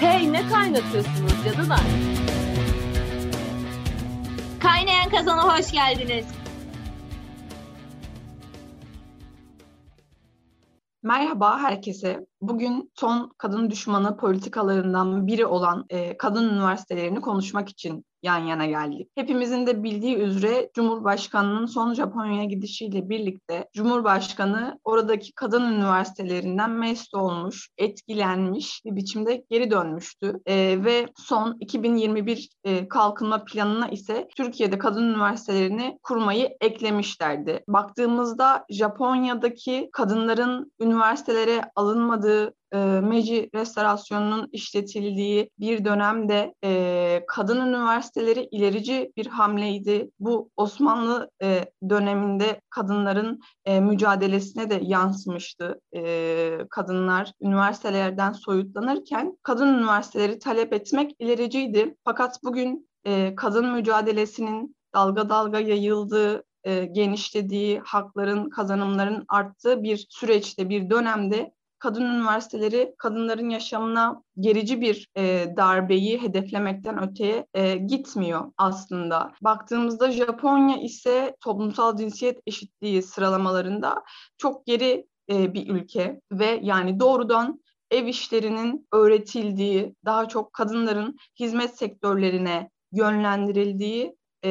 Hey ne kaynatıyorsunuz cadılar? Kaynayan kazana hoş geldiniz. Merhaba herkese. Bugün son kadın düşmanı politikalarından biri olan e, kadın üniversitelerini konuşmak için yan yana geldik. Hepimizin de bildiği üzere Cumhurbaşkanı'nın son Japonya'ya gidişiyle birlikte Cumhurbaşkanı oradaki kadın üniversitelerinden mest olmuş, etkilenmiş bir biçimde geri dönmüştü. E, ve son 2021 e, kalkınma planına ise Türkiye'de kadın üniversitelerini kurmayı eklemişlerdi. Baktığımızda Japonya'daki kadınların üniversitelere alınmadığı yapıldığı, e, Meiji restorasyonunun işletildiği bir dönemde e, kadın üniversiteleri ilerici bir hamleydi. Bu Osmanlı e, döneminde kadınların e, mücadelesine de yansımıştı. E, kadınlar üniversitelerden soyutlanırken kadın üniversiteleri talep etmek ilericiydi. Fakat bugün e, kadın mücadelesinin dalga dalga yayıldığı e, genişlediği, hakların, kazanımların arttığı bir süreçte, bir dönemde kadın üniversiteleri kadınların yaşamına gerici bir e, darbeyi hedeflemekten öteye e, gitmiyor aslında. Baktığımızda Japonya ise toplumsal cinsiyet eşitliği sıralamalarında çok geri e, bir ülke ve yani doğrudan ev işlerinin öğretildiği, daha çok kadınların hizmet sektörlerine yönlendirildiği e,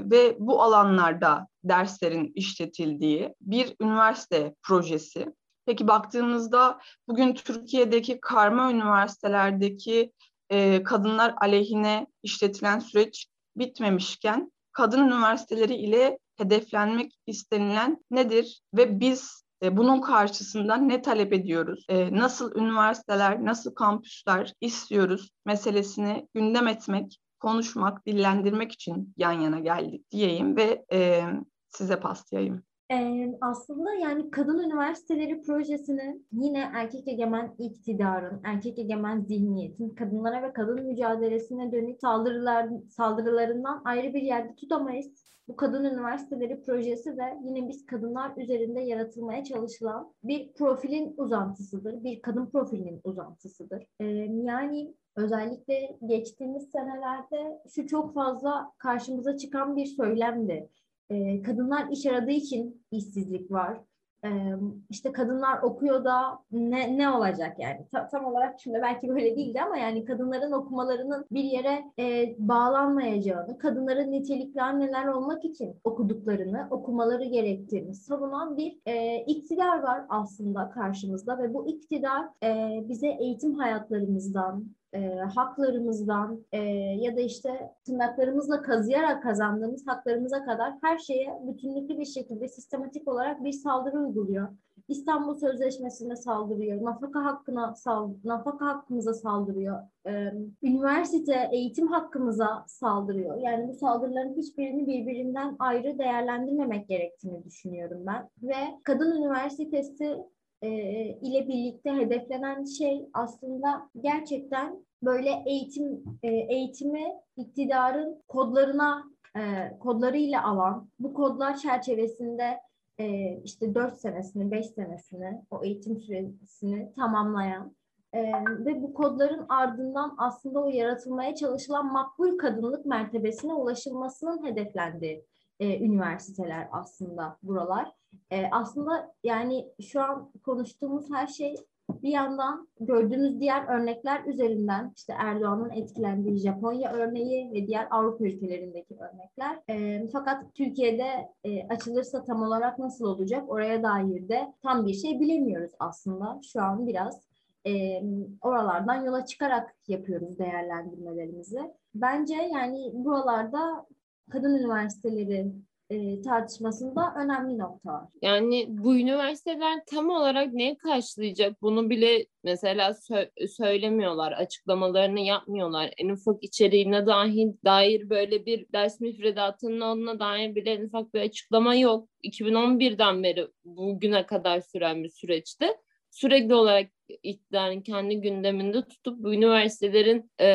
ve bu alanlarda derslerin işletildiği bir üniversite projesi. Peki baktığımızda bugün Türkiye'deki karma üniversitelerdeki e, kadınlar aleyhine işletilen süreç bitmemişken kadın üniversiteleri ile hedeflenmek istenilen nedir ve biz e, bunun karşısında ne talep ediyoruz? E, nasıl üniversiteler, nasıl kampüsler istiyoruz meselesini gündem etmek, konuşmak, dillendirmek için yan yana geldik diyeyim ve e, size paslayayım. Ee, aslında yani kadın üniversiteleri projesini yine erkek egemen iktidarın, erkek egemen zihniyetin kadınlara ve kadın mücadelesine dönük saldırılar, saldırılarından ayrı bir yerde tutamayız. Bu kadın üniversiteleri projesi de yine biz kadınlar üzerinde yaratılmaya çalışılan bir profilin uzantısıdır. Bir kadın profilinin uzantısıdır. Ee, yani özellikle geçtiğimiz senelerde şu çok fazla karşımıza çıkan bir söylemdi e, kadınlar iş aradığı için işsizlik var. E, işte kadınlar okuyor da ne, ne olacak yani? Ta, tam olarak şimdi belki böyle değildi ama yani kadınların okumalarının bir yere e, bağlanmayacağını, kadınların nitelikli anneler olmak için okuduklarını, okumaları gerektiğini savunan bir e, iktidar var aslında karşımızda ve bu iktidar e, bize eğitim hayatlarımızdan, e, haklarımızdan e, ya da işte tırnaklarımızla kazıyarak kazandığımız haklarımıza kadar her şeye bütünlüklü bir şekilde sistematik olarak bir saldırı uyguluyor. İstanbul Sözleşmesi'ne saldırıyor, nafaka hakkına sal nafaka hakkımıza saldırıyor, ee, üniversite eğitim hakkımıza saldırıyor. Yani bu saldırıların hiçbirini birbirinden ayrı değerlendirmemek gerektiğini düşünüyorum ben. Ve kadın üniversitesi e, ile birlikte hedeflenen şey aslında gerçekten böyle eğitim e, eğitimi iktidarın kodlarına e, kodlarıyla alan bu kodlar çerçevesinde e, işte 4 senesini 5 senesini o eğitim süresini tamamlayan e, ve bu kodların ardından aslında o yaratılmaya çalışılan makbul kadınlık mertebesine ulaşılmasının hedeflendiği e, üniversiteler aslında buralar. E, aslında yani şu an konuştuğumuz her şey bir yandan gördüğümüz diğer örnekler üzerinden işte Erdoğan'ın etkilendiği Japonya örneği ve diğer Avrupa ülkelerindeki örnekler. E, fakat Türkiye'de e, açılırsa tam olarak nasıl olacak oraya dair de tam bir şey bilemiyoruz aslında. Şu an biraz e, oralardan yola çıkarak yapıyoruz değerlendirmelerimizi. Bence yani buralarda kadın üniversiteleri e, tartışmasında önemli nokta var. Yani bu üniversiteler tam olarak neyi karşılayacak bunu bile mesela sö- söylemiyorlar, açıklamalarını yapmıyorlar. En ufak içeriğine dahil dair böyle bir ders müfredatının olduğuna dair bile en ufak bir açıklama yok. 2011'den beri bugüne kadar süren bir süreçte sürekli olarak iktidarın kendi gündeminde tutup bu üniversitelerin e,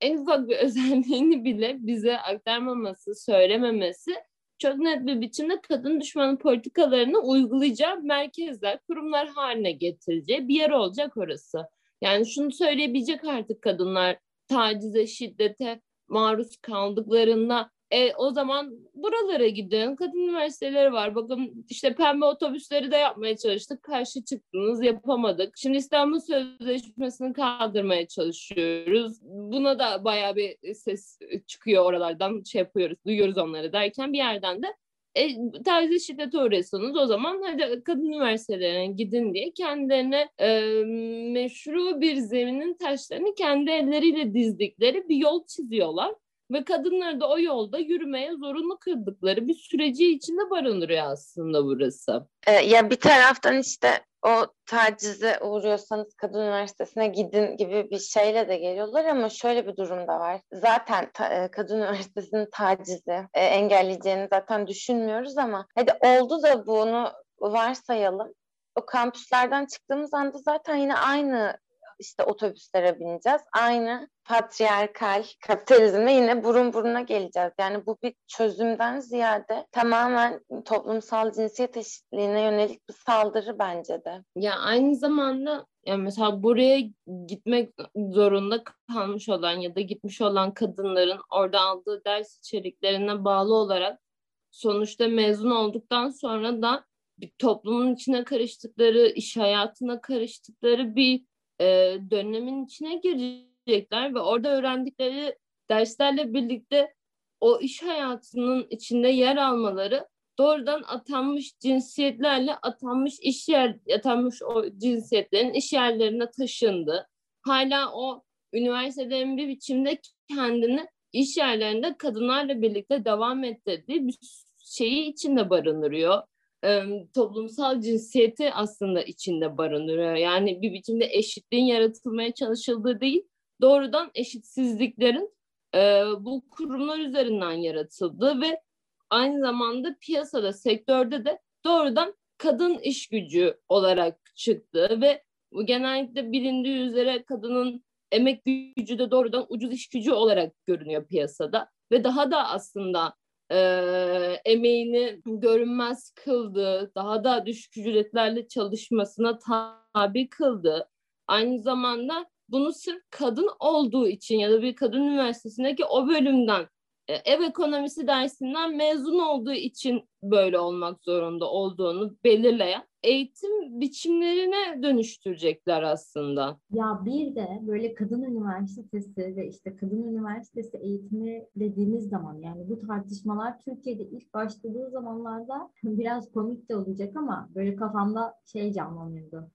en ufak bir özelliğini bile bize aktarmaması, söylememesi çok net bir biçimde kadın düşmanı politikalarını uygulayacağı merkezler, kurumlar haline getireceği bir yer olacak orası. Yani şunu söyleyebilecek artık kadınlar tacize, şiddete maruz kaldıklarında e, o zaman buralara gidin. Kadın üniversiteleri var. Bakın işte pembe otobüsleri de yapmaya çalıştık. Karşı çıktınız, yapamadık. Şimdi İstanbul Sözleşmesi'ni kaldırmaya çalışıyoruz. Buna da bayağı bir ses çıkıyor oralardan. Şey yapıyoruz, duyuyoruz onları derken bir yerden de e, tacize şiddete uğruyorsanız o zaman hadi kadın üniversitelerine gidin diye kendilerine e, meşru bir zeminin taşlarını kendi elleriyle dizdikleri bir yol çiziyorlar ve kadınları da o yolda yürümeye zorunlu kıldıkları bir süreci içinde barındırıyor aslında burası. Ee, ya bir taraftan işte o tacize uğruyorsanız kadın üniversitesine gidin gibi bir şeyle de geliyorlar ama şöyle bir durum da var. Zaten ta, e, kadın üniversitesinin tacizi e, engelleyeceğini zaten düşünmüyoruz ama hadi oldu da bunu varsayalım. O kampüslerden çıktığımız anda zaten yine aynı işte otobüslere bineceğiz. Aynı patriarkal kapitalizmle yine burun buruna geleceğiz. Yani bu bir çözümden ziyade tamamen toplumsal cinsiyet eşitliğine yönelik bir saldırı bence de. Ya aynı zamanda yani mesela buraya gitmek zorunda kalmış olan ya da gitmiş olan kadınların orada aldığı ders içeriklerine bağlı olarak sonuçta mezun olduktan sonra da bir toplumun içine karıştıkları, iş hayatına karıştıkları bir e, dönemin içine girecekler ve orada öğrendikleri derslerle birlikte o iş hayatının içinde yer almaları doğrudan atanmış cinsiyetlerle atanmış iş yer atanmış o cinsiyetlerin iş yerlerine taşındı. Hala o üniversitelerin bir biçimde kendini iş yerlerinde kadınlarla birlikte devam ettirdiği bir şeyi içinde barındırıyor toplumsal cinsiyeti aslında içinde barındırıyor. Yani bir biçimde eşitliğin yaratılmaya çalışıldığı değil, doğrudan eşitsizliklerin bu kurumlar üzerinden yaratıldığı ve aynı zamanda piyasada, sektörde de doğrudan kadın iş gücü olarak çıktı ve bu genellikle bilindiği üzere kadının emek gücü de doğrudan ucuz iş gücü olarak görünüyor piyasada ve daha da aslında e, emeğini görünmez kıldı, daha da düşük ücretlerle çalışmasına tabi kıldı. Aynı zamanda bunu sırf kadın olduğu için ya da bir kadın üniversitesindeki o bölümden ev ekonomisi dersinden mezun olduğu için böyle olmak zorunda olduğunu belirleyen eğitim biçimlerine dönüştürecekler aslında. Ya bir de böyle kadın üniversitesi ve işte kadın üniversitesi eğitimi dediğimiz zaman yani bu tartışmalar Türkiye'de ilk başladığı zamanlarda biraz komik de olacak ama böyle kafamda şey canlanıyordu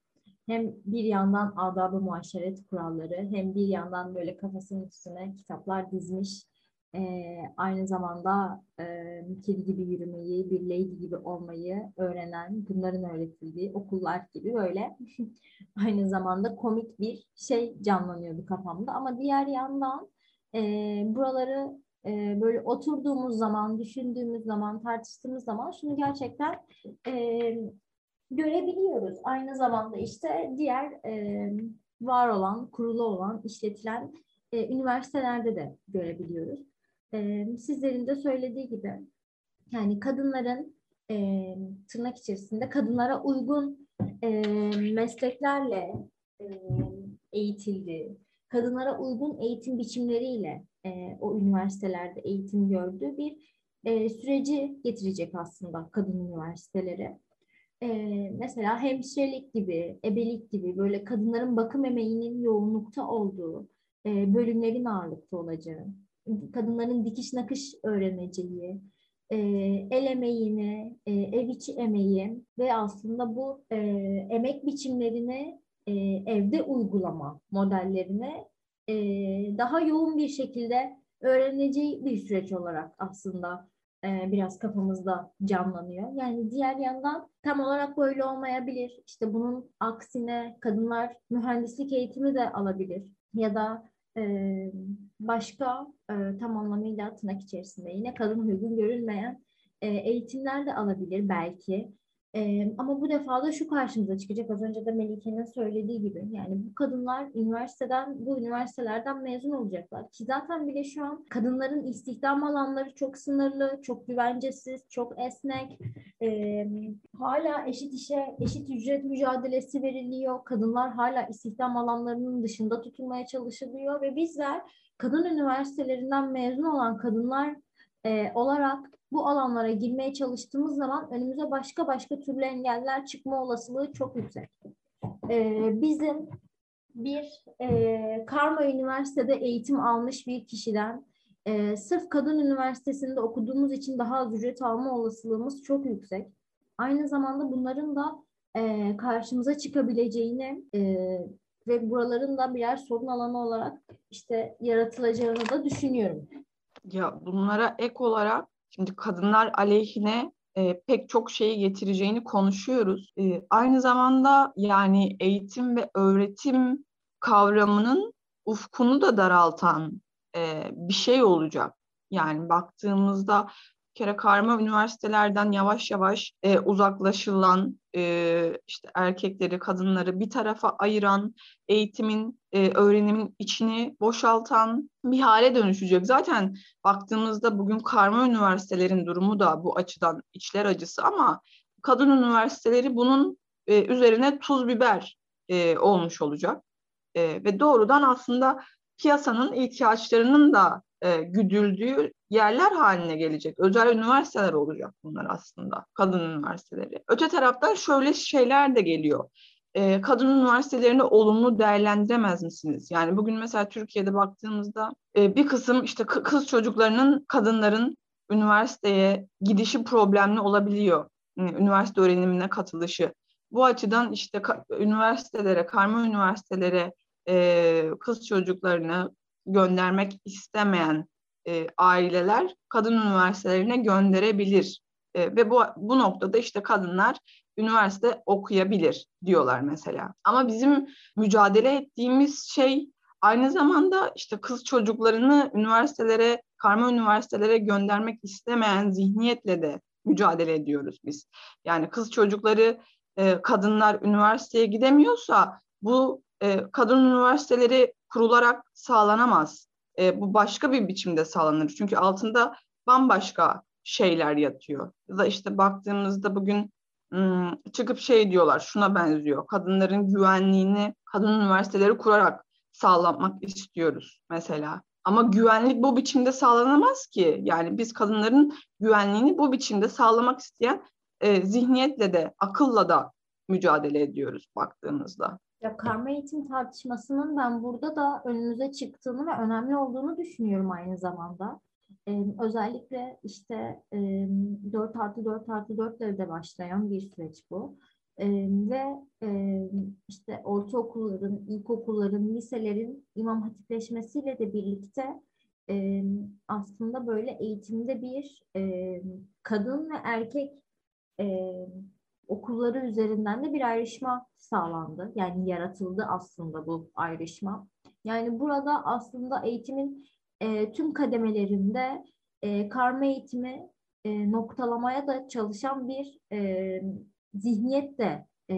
hem bir yandan adab-ı muaşeret kuralları hem bir yandan böyle kafasının üstüne kitaplar dizmiş e, aynı zamanda e, kedi gibi yürümeyi, bir lady gibi olmayı öğrenen, bunların öğretildiği okullar gibi böyle aynı zamanda komik bir şey canlanıyordu kafamda. Ama diğer yandan e, buraları e, böyle oturduğumuz zaman, düşündüğümüz zaman, tartıştığımız zaman şunu gerçekten e, görebiliyoruz. Aynı zamanda işte diğer e, var olan, kurulu olan, işletilen e, üniversitelerde de görebiliyoruz e, sizlerin de söylediği gibi yani kadınların e, tırnak içerisinde kadınlara uygun e, mesleklerle e, eğitildi. Kadınlara uygun eğitim biçimleriyle e, o üniversitelerde eğitim gördüğü bir e, süreci getirecek aslında kadın üniversiteleri. E, mesela hemşirelik gibi, ebelik gibi böyle kadınların bakım emeğinin yoğunlukta olduğu e, bölümlerin ağırlıkta olacağı, kadınların dikiş nakış öğreneceği, e, el emeğini, e, ev içi emeği ve aslında bu e, emek biçimlerini e, evde uygulama modellerine e, daha yoğun bir şekilde öğreneceği bir süreç olarak aslında e, biraz kafamızda canlanıyor. Yani diğer yandan tam olarak böyle olmayabilir. İşte bunun aksine kadınlar mühendislik eğitimi de alabilir ya da başka tam anlamıyla tırnak içerisinde yine kadın uygun görülmeyen eğitimler de alabilir belki. Ee, ama bu defa da şu karşımıza çıkacak. Az önce de Melike'nin söylediği gibi. Yani bu kadınlar üniversiteden, bu üniversitelerden mezun olacaklar. Ki zaten bile şu an kadınların istihdam alanları çok sınırlı, çok güvencesiz, çok esnek. Ee, hala eşit işe, eşit ücret mücadelesi veriliyor. Kadınlar hala istihdam alanlarının dışında tutulmaya çalışılıyor ve bizler kadın üniversitelerinden mezun olan kadınlar e, olarak bu alanlara girmeye çalıştığımız zaman önümüze başka başka türlü engeller çıkma olasılığı çok yüksek. Ee, bizim bir e, Karma Üniversitede eğitim almış bir kişiden e, sırf kadın üniversitesinde okuduğumuz için daha az ücret alma olasılığımız çok yüksek. Aynı zamanda bunların da e, karşımıza çıkabileceğini e, ve buraların da birer sorun alanı olarak işte yaratılacağını da düşünüyorum. Ya bunlara ek olarak Şimdi kadınlar aleyhine e, pek çok şeyi getireceğini konuşuyoruz. E, aynı zamanda yani eğitim ve öğretim kavramının ufkunu da daraltan e, bir şey olacak. Yani baktığımızda kere karma üniversitelerden yavaş yavaş e, uzaklaşılan, e, işte erkekleri, kadınları bir tarafa ayıran, eğitimin, e, öğrenimin içini boşaltan bir hale dönüşecek. Zaten baktığımızda bugün karma üniversitelerin durumu da bu açıdan içler acısı ama kadın üniversiteleri bunun e, üzerine tuz biber e, olmuş olacak. E, ve doğrudan aslında piyasanın ihtiyaçlarının da e, güdüldüğü yerler haline gelecek. Özel üniversiteler olacak bunlar aslında. Kadın üniversiteleri. Öte taraftan şöyle şeyler de geliyor. E, kadın üniversitelerini olumlu değerlendiremez misiniz? Yani bugün mesela Türkiye'de baktığımızda e, bir kısım işte kız çocuklarının, kadınların üniversiteye gidişi problemli olabiliyor. Üniversite öğrenimine katılışı. Bu açıdan işte üniversitelere, karma üniversitelere e, kız çocuklarını göndermek istemeyen e, aileler kadın üniversitelerine gönderebilir. E, ve bu, bu noktada işte kadınlar üniversite okuyabilir diyorlar mesela. Ama bizim mücadele ettiğimiz şey aynı zamanda işte kız çocuklarını üniversitelere, karma üniversitelere göndermek istemeyen zihniyetle de mücadele ediyoruz biz. Yani kız çocukları, e, kadınlar üniversiteye gidemiyorsa bu e, kadın üniversiteleri kurularak sağlanamaz. E, bu başka bir biçimde sağlanır. Çünkü altında bambaşka şeyler yatıyor. Ya da işte baktığımızda bugün çıkıp şey diyorlar, şuna benziyor. Kadınların güvenliğini kadın üniversiteleri kurarak sağlamak istiyoruz mesela. Ama güvenlik bu biçimde sağlanamaz ki. Yani biz kadınların güvenliğini bu biçimde sağlamak isteyen e, zihniyetle de, akılla da mücadele ediyoruz baktığımızda. Ya karma eğitim tartışmasının ben burada da önümüze çıktığını ve önemli olduğunu düşünüyorum aynı zamanda. Ee, özellikle işte e, 4 artı 4 artı 4 de başlayan bir süreç bu. Ee, ve e, işte ortaokulların, ilkokulların, liselerin imam hatipleşmesiyle de birlikte e, aslında böyle eğitimde bir e, kadın ve erkek e, okulları üzerinden de bir ayrışma sağlandı. Yani yaratıldı aslında bu ayrışma. Yani burada aslında eğitimin e, tüm kademelerinde e, karma eğitimi e, noktalamaya da çalışan bir e, zihniyet de e,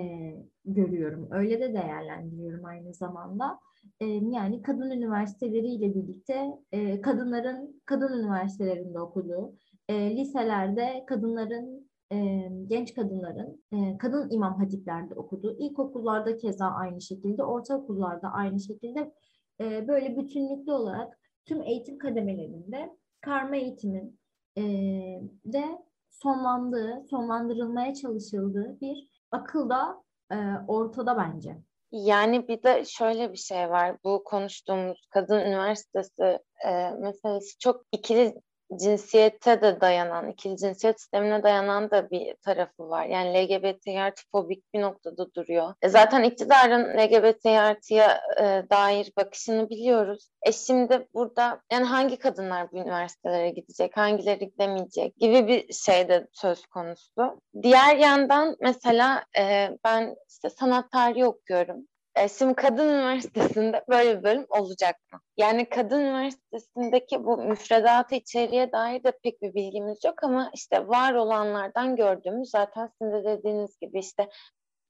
görüyorum. Öyle de değerlendiriyorum aynı zamanda. E, yani kadın üniversiteleriyle birlikte e, kadınların kadın üniversitelerinde okuduğu, e, liselerde kadınların e, genç kadınların e, kadın imam hatiplerde okuduğu, ilkokullarda keza aynı şekilde, ortaokullarda aynı şekilde e, böyle bütünlüklü olarak tüm eğitim kademelerinde karma eğitimin e, de sonlandığı, sonlandırılmaya çalışıldığı bir akıl da e, ortada bence. Yani bir de şöyle bir şey var. Bu konuştuğumuz kadın üniversitesi e, meselesi çok ikili cinsiyete de dayanan, ikili cinsiyet sistemine dayanan da bir tarafı var. Yani LGBT artı fobik bir noktada duruyor. E zaten iktidarın LGBT artıya e, dair bakışını biliyoruz. E şimdi burada yani hangi kadınlar bu üniversitelere gidecek, hangileri gidemeyecek gibi bir şey de söz konusu. Diğer yandan mesela e, ben işte sanat tarihi okuyorum E, şimdi kadın üniversitesinde böyle bir bölüm olacak mı? Yani kadın üniversitesindeki bu müfredatı içeriye dair de pek bir bilgimiz yok ama işte var olanlardan gördüğümüz zaten sizin de dediğiniz gibi işte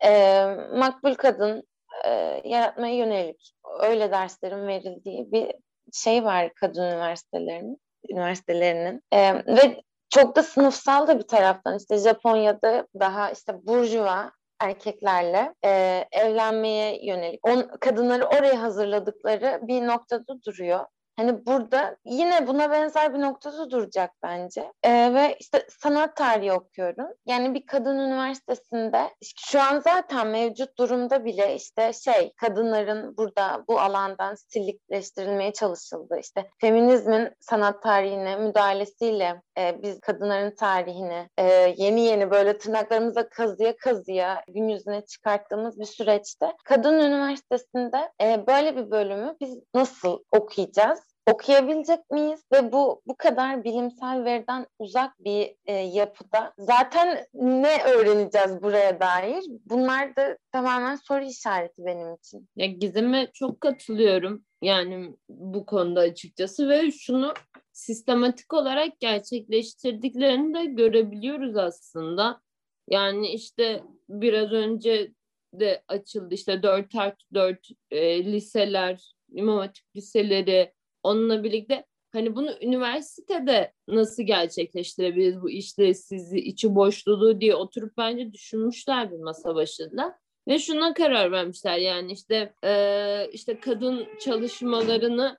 e, makbul kadın e, yaratmaya yönelik öyle derslerin verildiği bir şey var kadın üniversitelerinin üniversitelerinin e, ve çok da sınıfsal da bir taraftan işte Japonya'da daha işte burjuva erkeklerle e, evlenmeye yönelik on, kadınları oraya hazırladıkları bir noktada duruyor. Hani burada yine buna benzer bir noktada duracak bence. Ee, ve işte sanat tarihi okuyorum. Yani bir kadın üniversitesinde şu an zaten mevcut durumda bile işte şey kadınların burada bu alandan stillikleştirilmeye çalışıldı. İşte feminizmin sanat tarihine müdahalesiyle e, biz kadınların tarihini e, yeni yeni böyle tırnaklarımıza kazıya kazıya gün yüzüne çıkarttığımız bir süreçte kadın üniversitesinde e, böyle bir bölümü biz nasıl okuyacağız? okuyabilecek miyiz ve bu bu kadar bilimsel veriden uzak bir e, yapıda zaten ne öğreneceğiz buraya dair? Bunlar da tamamen soru işareti benim için. Ya Gizem'e çok katılıyorum yani bu konuda açıkçası ve şunu sistematik olarak gerçekleştirdiklerini de görebiliyoruz aslında. Yani işte biraz önce de açıldı işte 4 artı 4 e, liseler, imam hatip liseleri, onunla birlikte hani bunu üniversitede nasıl gerçekleştirebiliriz bu işlevsizliği, içi boşluğu diye oturup bence düşünmüşler bir masa başında. Ve şuna karar vermişler yani işte e, işte kadın çalışmalarını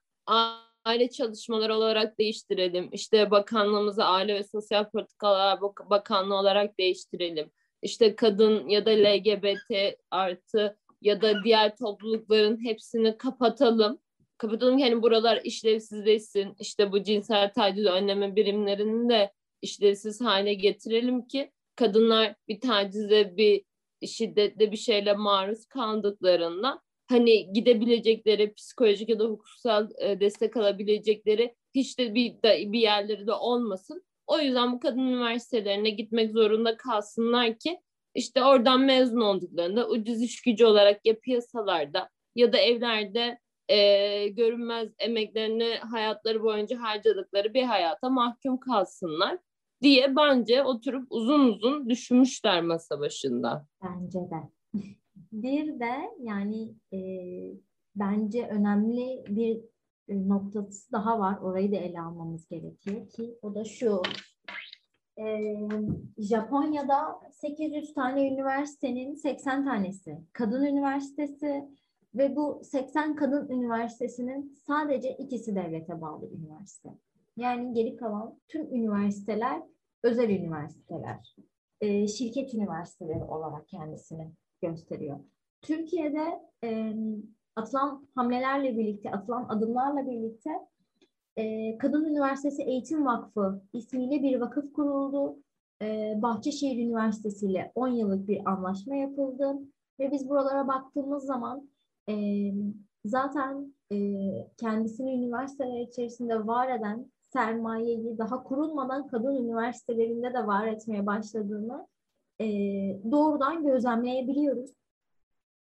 aile çalışmaları olarak değiştirelim. İşte bakanlığımızı Aile ve Sosyal Politikalar Bakanlığı olarak değiştirelim. İşte kadın ya da LGBT artı ya da diğer toplulukların hepsini kapatalım kapatalım ki hani buralar işlevsizleşsin. İşte bu cinsel taciz önleme birimlerini de işlevsiz hale getirelim ki kadınlar bir tacize bir şiddetle bir şeyle maruz kaldıklarında hani gidebilecekleri psikolojik ya da hukuksal e, destek alabilecekleri hiç de bir, bir yerleri de olmasın. O yüzden bu kadın üniversitelerine gitmek zorunda kalsınlar ki işte oradan mezun olduklarında ucuz iş gücü olarak ya piyasalarda ya da evlerde e, görünmez emeklerini hayatları boyunca harcadıkları bir hayata mahkum kalsınlar diye bence oturup uzun uzun düşünmüşler masa başında. Bence de. Bir de yani e, bence önemli bir e, noktası daha var. Orayı da ele almamız gerekiyor ki o da şu. E, Japonya'da 800 tane üniversitenin 80 tanesi kadın üniversitesi, ve bu 80 kadın üniversitesinin sadece ikisi devlete bağlı üniversite. Yani geri kalan tüm üniversiteler özel üniversiteler, e, şirket üniversiteleri olarak kendisini gösteriyor. Türkiye'de e, atılan hamlelerle birlikte, atılan adımlarla birlikte e, Kadın Üniversitesi Eğitim Vakfı ismiyle bir vakıf kuruldu. E, Bahçeşehir Üniversitesi ile 10 yıllık bir anlaşma yapıldı. Ve biz buralara baktığımız zaman e, zaten e, kendisini üniversiteler içerisinde var eden sermayeyi daha kurulmadan kadın üniversitelerinde de var etmeye başladığını e, doğrudan gözlemleyebiliyoruz.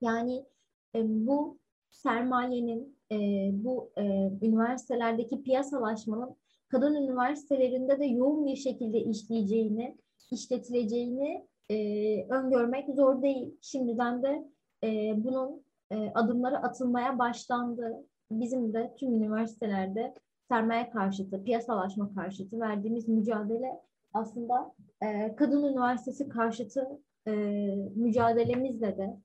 Yani e, bu sermayenin, e, bu e, üniversitelerdeki piyasalaşmanın kadın üniversitelerinde de yoğun bir şekilde işleyeceğini, işletileceğini e, öngörmek zor değil. Şimdiden de e, bunun e, adımları atılmaya başlandı. Bizim de tüm üniversitelerde sermaye karşıtı, piyasalaşma karşıtı verdiğimiz mücadele aslında e, kadın üniversitesi karşıtı e, mücadelemizle de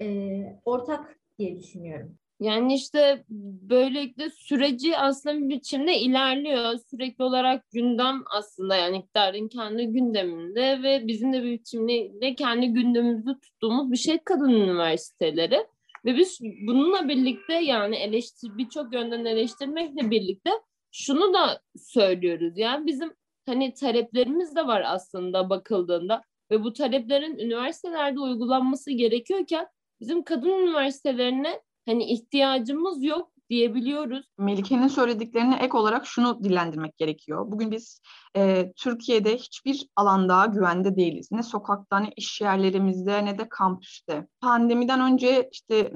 e, ortak diye düşünüyorum. Yani işte böylelikle süreci aslında bir biçimde ilerliyor. Sürekli olarak gündem aslında yani iktidarın kendi gündeminde ve bizim de bir biçimde kendi gündemimizde tuttuğumuz bir şey kadın üniversiteleri. Ve biz bununla birlikte yani eleştir birçok yönden eleştirmekle birlikte şunu da söylüyoruz. Yani bizim hani taleplerimiz de var aslında bakıldığında ve bu taleplerin üniversitelerde uygulanması gerekiyorken bizim kadın üniversitelerine hani ihtiyacımız yok diyebiliyoruz. Melike'nin söylediklerine ek olarak şunu dillendirmek gerekiyor. Bugün biz e, Türkiye'de hiçbir alanda güvende değiliz. Ne sokakta, ne iş yerlerimizde, ne de kampüste. Pandemiden önce işte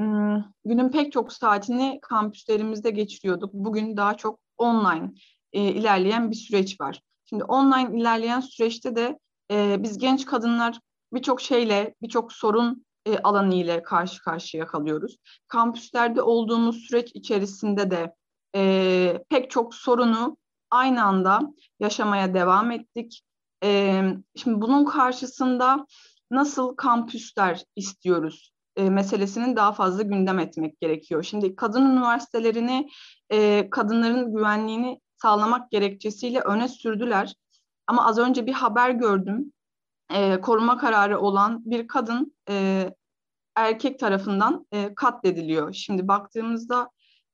günün pek çok saatini kampüslerimizde geçiriyorduk. Bugün daha çok online e, ilerleyen bir süreç var. Şimdi online ilerleyen süreçte de e, biz genç kadınlar birçok şeyle, birçok sorun e, alanı ile karşı karşıya kalıyoruz. Kampüslerde olduğumuz süreç içerisinde de e, pek çok sorunu aynı anda yaşamaya devam ettik. E, şimdi bunun karşısında nasıl kampüsler istiyoruz e, meselesinin daha fazla gündem etmek gerekiyor. Şimdi kadın üniversitelerini e, kadınların güvenliğini sağlamak gerekçesiyle öne sürdüler. Ama az önce bir haber gördüm. E, koruma kararı olan bir kadın e, erkek tarafından e, katlediliyor. Şimdi baktığımızda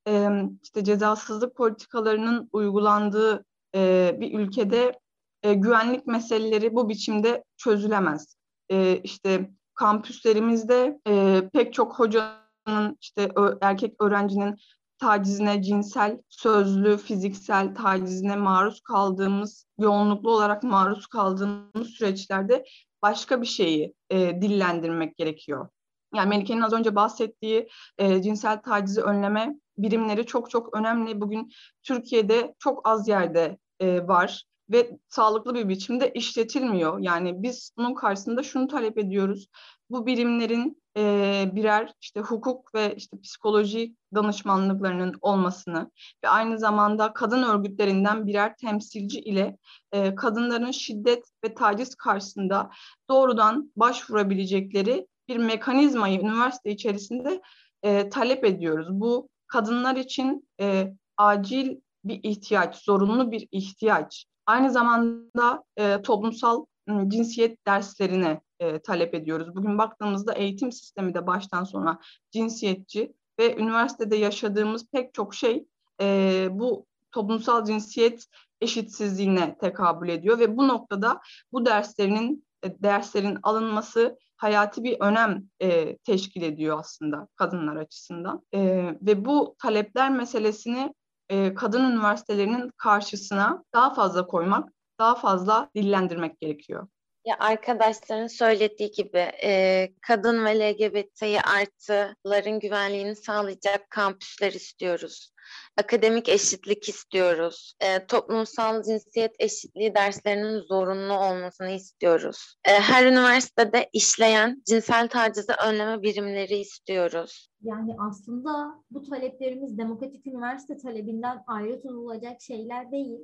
e, işte cezasızlık politikalarının uygulandığı e, bir ülkede e, güvenlik meseleleri bu biçimde çözülemez. E, işte kampüslerimizde e, pek çok hocanın işte erkek öğrencinin tacizine, cinsel, sözlü, fiziksel tacizine maruz kaldığımız, yoğunluklu olarak maruz kaldığımız süreçlerde başka bir şeyi e, dillendirmek gerekiyor. Yani Melike'nin az önce bahsettiği e, cinsel tacizi önleme birimleri çok çok önemli. Bugün Türkiye'de çok az yerde e, var ve sağlıklı bir biçimde işletilmiyor. Yani biz bunun karşısında şunu talep ediyoruz. Bu birimlerin e, birer işte hukuk ve işte psikoloji danışmanlıklarının olmasını ve aynı zamanda kadın örgütlerinden birer temsilci ile e, kadınların şiddet ve taciz karşısında doğrudan başvurabilecekleri bir mekanizmayı üniversite içerisinde e, talep ediyoruz. Bu kadınlar için e, acil bir ihtiyaç, zorunlu bir ihtiyaç. Aynı zamanda e, toplumsal cinsiyet derslerine e, talep ediyoruz. Bugün baktığımızda eğitim sistemi de baştan sona cinsiyetçi ve üniversitede yaşadığımız pek çok şey e, bu toplumsal cinsiyet eşitsizliğine tekabül ediyor ve bu noktada bu derslerinin e, derslerin alınması hayati bir önem e, teşkil ediyor aslında kadınlar açısından. E, ve bu talepler meselesini e, kadın üniversitelerinin karşısına daha fazla koymak, daha fazla dillendirmek gerekiyor. Ya arkadaşların söylediği gibi e, kadın ve LGBT'yi artıların güvenliğini sağlayacak kampüsler istiyoruz. Akademik eşitlik istiyoruz. E, toplumsal cinsiyet eşitliği derslerinin zorunlu olmasını istiyoruz. E, her üniversitede işleyen cinsel tacizi önleme birimleri istiyoruz. Yani aslında bu taleplerimiz demokratik üniversite talebinden ayrı tutulacak şeyler değil.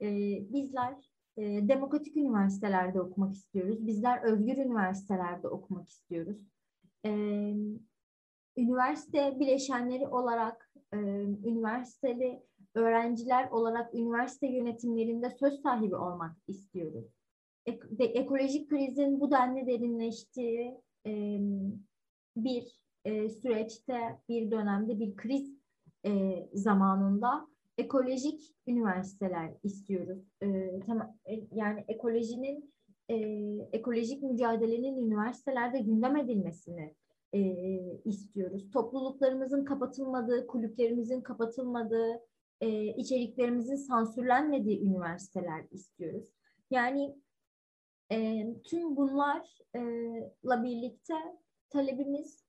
E, bizler e, demokratik üniversitelerde okumak istiyoruz. Bizler özgür üniversitelerde okumak istiyoruz. E, üniversite bileşenleri olarak, e, üniversiteli öğrenciler olarak üniversite yönetimlerinde söz sahibi olmak istiyoruz. Ek, de, ekolojik krizin bu denli derinleştiği e, bir e, süreçte, bir dönemde, bir kriz e, zamanında ekolojik üniversiteler istiyoruz. E, tam, e, yani ekolojinin e, ekolojik mücadelenin üniversitelerde gündem edilmesini e, istiyoruz. Topluluklarımızın kapatılmadığı, kulüplerimizin kapatılmadığı, e, içeriklerimizin sansürlenmediği üniversiteler istiyoruz. Yani e, tüm bunlarla birlikte talebimiz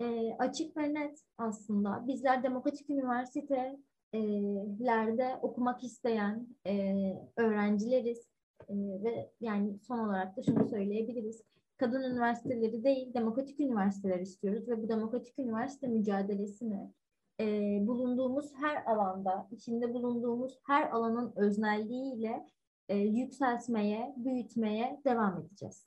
e, açık ve net aslında. Bizler demokratik üniversite lerde okumak isteyen e, öğrencileriz e, ve yani son olarak da şunu söyleyebiliriz. Kadın üniversiteleri değil, demokratik üniversiteler istiyoruz ve bu demokratik üniversite mücadelesini e, bulunduğumuz her alanda, içinde bulunduğumuz her alanın öznelliğiyle e, yükseltmeye, büyütmeye devam edeceğiz.